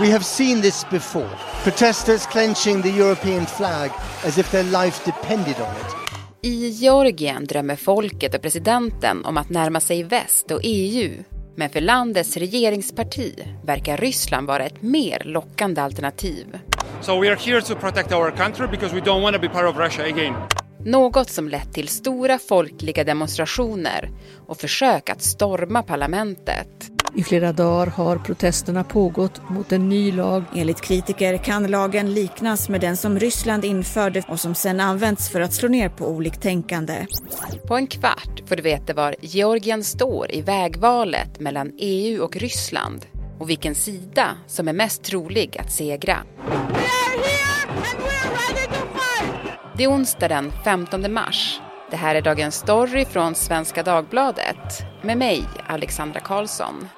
We have seen this before. Protesters clenching the European flag as if their life depended on it. I Georgien drömmer folket och presidenten om att närma sig väst och EU. Men för landets regeringsparti verkar Ryssland vara ett mer lockande alternativ. So we are here to protect our country because we don't want to be part of Russia again. Något som lett till stora folkliga demonstrationer och försök att storma parlamentet. I flera dagar har protesterna pågått mot en ny lag. Enligt kritiker kan lagen liknas med den som Ryssland införde och som sedan använts för att slå ner på oliktänkande. På en kvart får du veta var Georgien står i vägvalet mellan EU och Ryssland och vilken sida som är mest trolig att segra. Det är onsdag den 15 mars. Det här är Dagens Story från Svenska Dagbladet med mig, Alexandra Karlsson.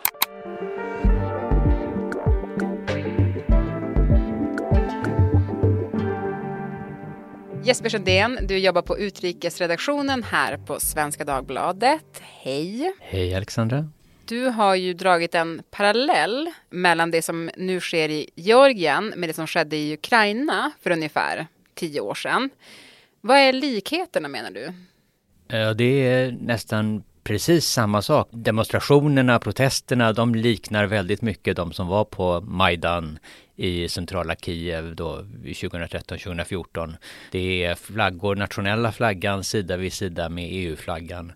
Jesper Sundén, du jobbar på utrikesredaktionen här på Svenska Dagbladet. Hej! Hej Alexandra! Du har ju dragit en parallell mellan det som nu sker i Georgien med det som skedde i Ukraina för ungefär tio år sedan. Vad är likheterna menar du? Det är nästan precis samma sak. Demonstrationerna, protesterna, de liknar väldigt mycket de som var på Majdan i centrala Kiev då 2013-2014. Det är flaggor, nationella flaggan sida vid sida med EU-flaggan.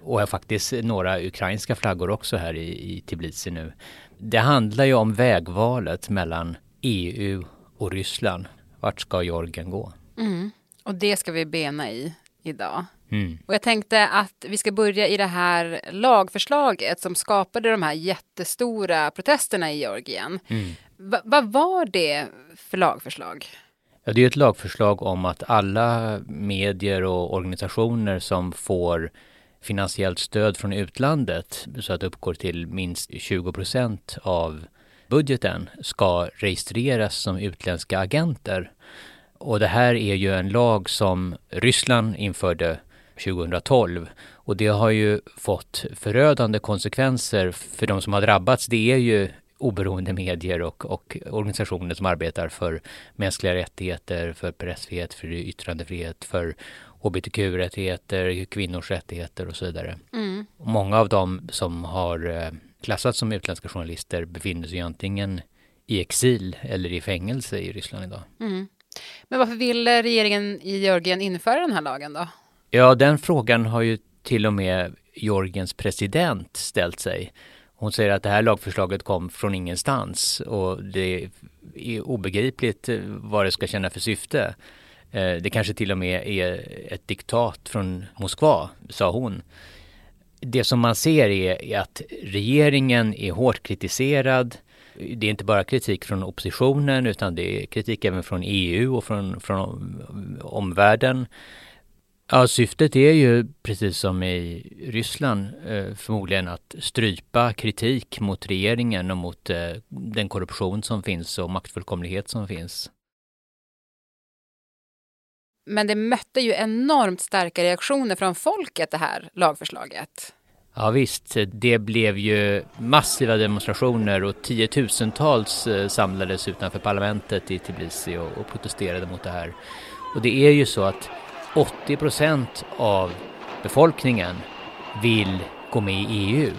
Och faktiskt några ukrainska flaggor också här i, i Tbilisi nu. Det handlar ju om vägvalet mellan EU och Ryssland. Vart ska Georgien gå? Mm. Och det ska vi bena i idag. Mm. Och jag tänkte att vi ska börja i det här lagförslaget som skapade de här jättestora protesterna i Georgien. Mm. Va, vad var det för lagförslag? Ja, det är ett lagförslag om att alla medier och organisationer som får finansiellt stöd från utlandet så att det uppgår till minst 20 procent av budgeten ska registreras som utländska agenter. Och det här är ju en lag som Ryssland införde 2012 och det har ju fått förödande konsekvenser för de som har drabbats. Det är ju oberoende medier och, och organisationer som arbetar för mänskliga rättigheter, för pressfrihet, för yttrandefrihet, för hbtq-rättigheter, kvinnors rättigheter och så vidare. Mm. Många av dem som har klassats som utländska journalister befinner sig antingen i exil eller i fängelse i Ryssland idag. Mm. Men varför vill eh, regeringen i Georgien införa den här lagen då? Ja, den frågan har ju till och med Georgiens president ställt sig. Hon säger att det här lagförslaget kom från ingenstans och det är obegripligt eh, vad det ska känna för syfte. Eh, det kanske till och med är ett diktat från Moskva, sa hon. Det som man ser är att regeringen är hårt kritiserad. Det är inte bara kritik från oppositionen utan det är kritik även från EU och från, från omvärlden. Ja, syftet är ju precis som i Ryssland eh, förmodligen att strypa kritik mot regeringen och mot eh, den korruption som finns och maktfullkomlighet som finns. Men det mötte ju enormt starka reaktioner från folket det här lagförslaget. Ja visst, det blev ju massiva demonstrationer och tiotusentals samlades utanför parlamentet i Tbilisi och, och protesterade mot det här. Och det är ju så att 80 procent av befolkningen vill gå med i EU.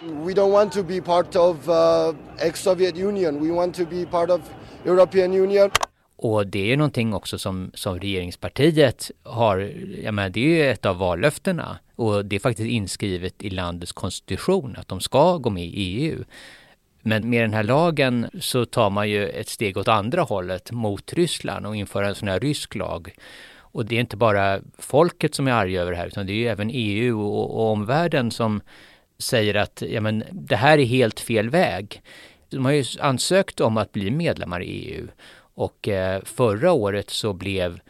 We don't want to be part of uh, ex-Soviet Union. We want to be part of European Union. Och det är någonting också som, som regeringspartiet har, jag menar, det är ju ett av vallöftena och det är faktiskt inskrivet i landets konstitution att de ska gå med i EU. Men med den här lagen så tar man ju ett steg åt andra hållet mot Ryssland och inför en sån här rysk lag. Och det är inte bara folket som är arga över det här utan det är ju även EU och, och omvärlden som säger att ja, men, det här är helt fel väg. De har ju ansökt om att bli medlemmar i EU och eh, förra året så blev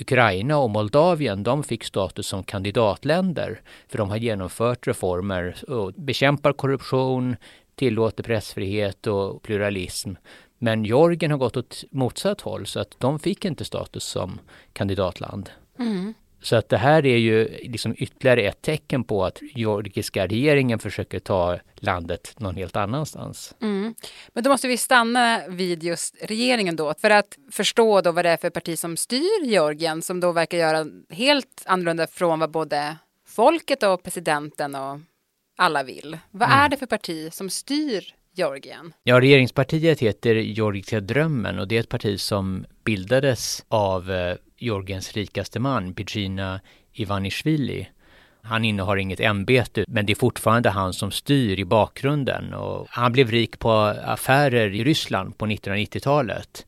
Ukraina och Moldavien, de fick status som kandidatländer för de har genomfört reformer och bekämpar korruption, tillåter pressfrihet och pluralism. Men Georgien har gått åt motsatt håll så att de fick inte status som kandidatland. Mm. Så att det här är ju liksom ytterligare ett tecken på att georgiska regeringen försöker ta landet någon helt annanstans. Mm. Men då måste vi stanna vid just regeringen då för att förstå då vad det är för parti som styr Georgien som då verkar göra helt annorlunda från vad både folket och presidenten och alla vill. Vad mm. är det för parti som styr Georgien? Ja, regeringspartiet heter Georgiska drömmen och det är ett parti som bildades av eh, Georgiens rikaste man, Bidzina Ivanishvili. Han innehar inget ämbete, men det är fortfarande han som styr i bakgrunden. Och han blev rik på affärer i Ryssland på 1990-talet.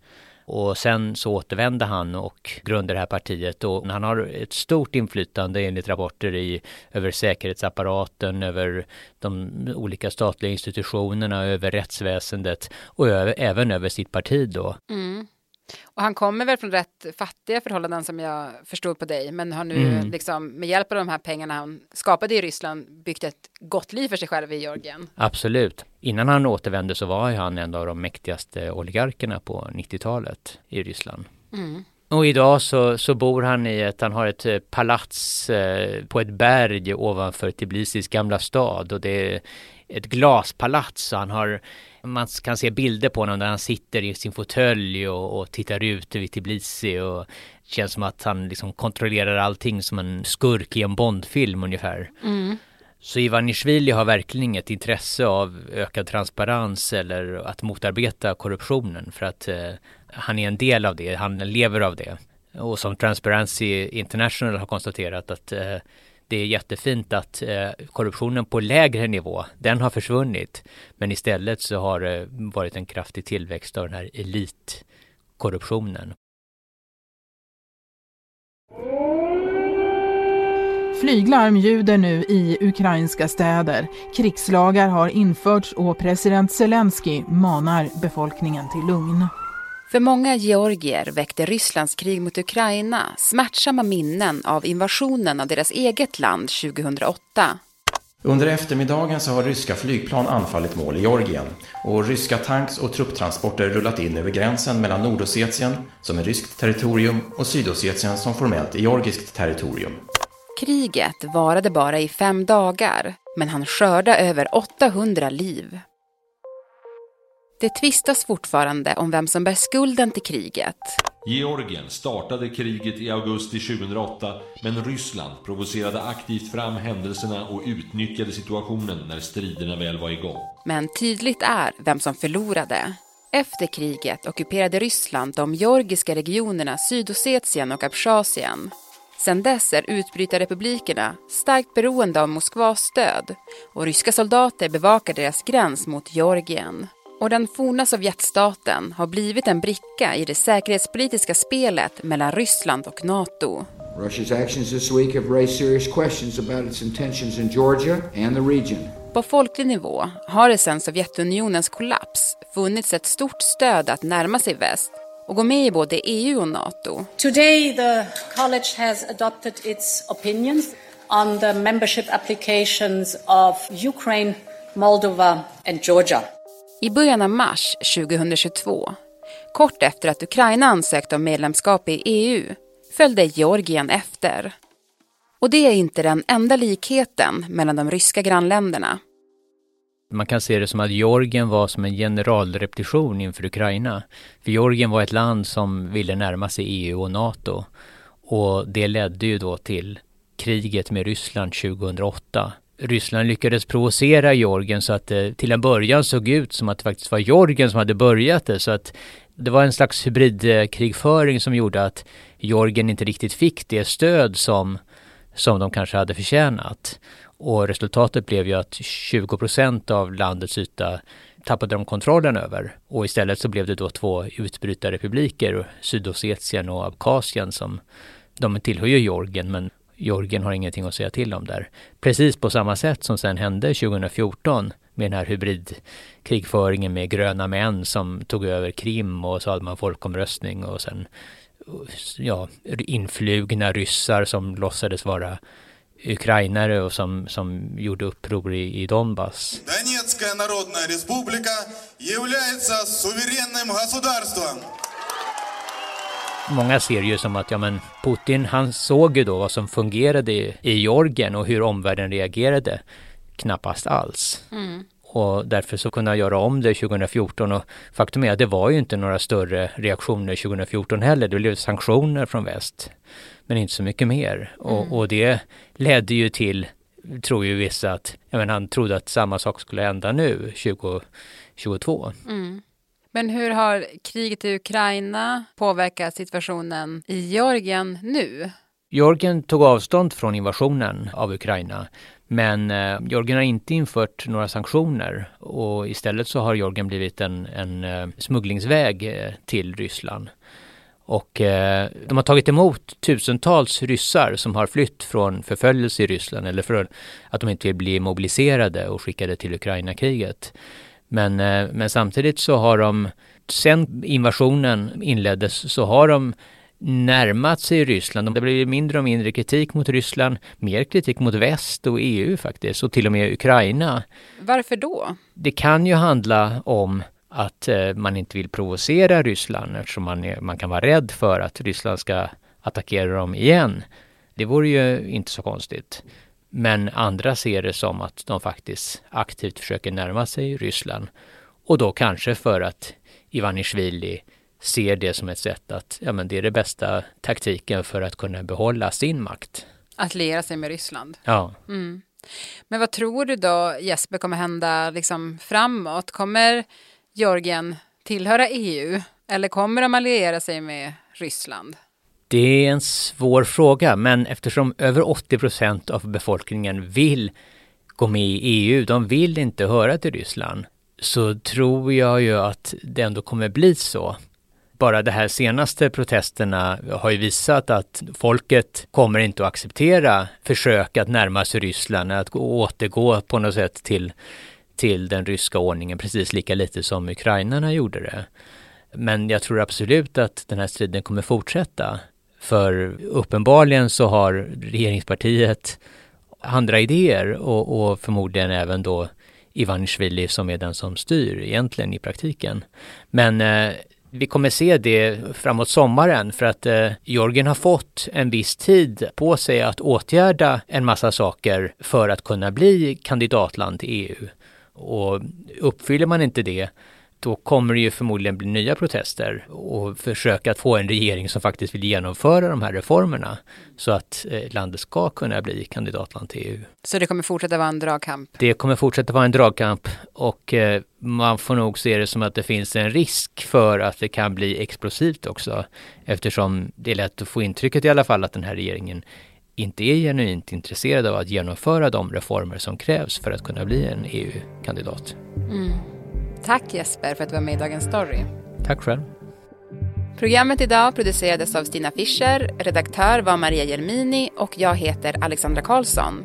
Och sen så återvände han och grundade det här partiet och han har ett stort inflytande enligt rapporter i, över säkerhetsapparaten, över de olika statliga institutionerna, över rättsväsendet och över, även över sitt parti då. Mm. Och han kommer väl från rätt fattiga förhållanden som jag förstod på dig, men har nu mm. liksom med hjälp av de här pengarna han skapade i Ryssland byggt ett gott liv för sig själv i Georgien. Absolut. Innan han återvände så var han en av de mäktigaste oligarkerna på 90-talet i Ryssland. Mm. Och idag så, så bor han i ett, han har ett eh, palats eh, på ett berg ovanför Tbilisis gamla stad och det är ett glaspalats. Han har man kan se bilder på honom där han sitter i sin fåtölj och, och, tittar ut över Tbilisi och känns som att han liksom kontrollerar allting som en skurk i en Bondfilm ungefär. Mm. Så Ivanishvili har verkligen inget intresse av ökad transparens eller att motarbeta korruptionen för att eh, han är en del av det, han lever av det. Och som Transparency International har konstaterat att eh, det är jättefint att eh, korruptionen på lägre nivå, den har försvunnit. Men istället så har det varit en kraftig tillväxt av den här elitkorruptionen. Flyglarm ljuder nu i ukrainska städer. Krigslagar har införts och president Zelensky manar befolkningen till lugn. För många georgier väckte Rysslands krig mot Ukraina smärtsamma minnen av invasionen av deras eget land 2008. Under eftermiddagen så har ryska flygplan anfallit mål i Georgien och ryska tanks och trupptransporter rullat in över gränsen mellan Nordossetien, som är ryskt territorium, och Sydossetien som formellt är georgiskt territorium. Kriget varade bara i fem dagar, men han skörda över 800 liv. Det tvistas fortfarande om vem som bär skulden till kriget. Georgien startade kriget i augusti 2008 men Ryssland provocerade aktivt fram händelserna och utnyttjade situationen när striderna väl var igång. Men tydligt är vem som förlorade. Efter kriget ockuperade Ryssland de georgiska regionerna Sydossetien och Abchazien. Sedan dess är utbrytarrepublikerna starkt beroende av Moskvas stöd och ryska soldater bevakar deras gräns mot Georgien. Och den forna Sovjetstaten har blivit en bricka i det säkerhetspolitiska spelet mellan Ryssland och NATO. Russia's actions this week have raised serious questions about its intentions in Georgia and the region. På folklig nivå har det sedan Sovjetunionens kollaps funnits ett stort stöd att närma sig väst och gå med i både EU och NATO. Today the college has adopted its opinions on the membership applications of Ukraine, Moldova and Georgia. I början av mars 2022, kort efter att Ukraina ansökte om medlemskap i EU, följde Georgien efter. Och det är inte den enda likheten mellan de ryska grannländerna. Man kan se det som att Georgien var som en generalrepetition inför Ukraina. För Georgien var ett land som ville närma sig EU och NATO. Och det ledde ju då till kriget med Ryssland 2008 Ryssland lyckades provocera Georgien så att det till en början såg ut som att det faktiskt var Georgien som hade börjat det. Så att det var en slags hybridkrigföring som gjorde att Georgien inte riktigt fick det stöd som, som de kanske hade förtjänat. Och resultatet blev ju att 20 procent av landets yta tappade de kontrollen över. Och istället så blev det då två utbrytarrepubliker, Sydossetien och Abkhazien som de tillhör ju Georgien men Georgien har ingenting att säga till om där. Precis på samma sätt som sen hände 2014 med den här hybridkrigföringen med gröna män som tog över Krim och så hade man folkomröstning och sen ja, influgna ryssar som låtsades vara ukrainare och som, som gjorde uppror i, i Donbass. Donetskая народная республика является суверенным государством. Många ser ju som att ja, men Putin han såg ju då vad som fungerade i, i Georgien och hur omvärlden reagerade. Knappast alls. Mm. Och därför så kunde han göra om det 2014 och faktum är att det var ju inte några större reaktioner 2014 heller. Det blev sanktioner från väst. Men inte så mycket mer. Mm. Och, och, det ledde ju till, tror ju vissa, att jag menar, han trodde att samma sak skulle hända nu 2022. Mm. Men hur har kriget i Ukraina påverkat situationen i Georgien nu? Georgien tog avstånd från invasionen av Ukraina. Men eh, Georgien har inte infört några sanktioner och istället så har Georgien blivit en, en eh, smugglingsväg eh, till Ryssland. Och eh, de har tagit emot tusentals ryssar som har flytt från förföljelse i Ryssland eller för att de inte vill bli mobiliserade och skickade till Ukraina-kriget. Men, eh, men samtidigt så har de, sen invasionen inleddes, så har de närmat sig Ryssland. Det blir mindre och mindre kritik mot Ryssland, mer kritik mot väst och EU faktiskt, och till och med Ukraina. Varför då? Det kan ju handla om att eh, man inte vill provocera Ryssland eftersom man, är, man kan vara rädd för att Ryssland ska attackera dem igen. Det vore ju inte så konstigt. Men andra ser det som att de faktiskt aktivt försöker närma sig Ryssland. Och då kanske för att Ivanishvili ser det som ett sätt att, ja men det är det bästa taktiken för att kunna behålla sin makt. Att liera sig med Ryssland? Ja. Mm. Men vad tror du då Jesper kommer hända liksom framåt? Kommer Georgien tillhöra EU eller kommer de alliera sig med Ryssland? Det är en svår fråga, men eftersom över 80 procent av befolkningen vill gå med i EU, de vill inte höra till Ryssland, så tror jag ju att det ändå kommer bli så. Bara de här senaste protesterna har ju visat att folket kommer inte att acceptera försök att närma sig Ryssland, att återgå på något sätt till, till den ryska ordningen precis lika lite som ukrainarna gjorde det. Men jag tror absolut att den här striden kommer fortsätta. För uppenbarligen så har regeringspartiet andra idéer och, och förmodligen även då Ivanishvili som är den som styr egentligen i praktiken. Men eh, vi kommer se det framåt sommaren för att eh, Georgien har fått en viss tid på sig att åtgärda en massa saker för att kunna bli kandidatland till EU. Och uppfyller man inte det då kommer det ju förmodligen bli nya protester och försöka att få en regering som faktiskt vill genomföra de här reformerna så att eh, landet ska kunna bli kandidatland till EU. Så det kommer fortsätta vara en dragkamp? Det kommer fortsätta vara en dragkamp och eh, man får nog se det som att det finns en risk för att det kan bli explosivt också eftersom det är lätt att få intrycket i alla fall att den här regeringen inte är genuint intresserad av att genomföra de reformer som krävs för att kunna bli en EU-kandidat. Mm. Tack Jesper för att du var med i Dagens Story. Tack själv. Programmet idag producerades av Stina Fischer, redaktör var Maria Jelmini och jag heter Alexandra Karlsson.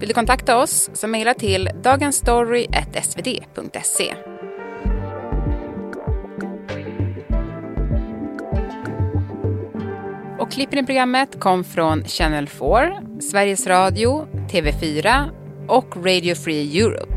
Vill du kontakta oss så mejla till dagensstory.svd.se. Och klippen i programmet kom från Channel 4, Sveriges Radio, TV4 och Radio Free Europe.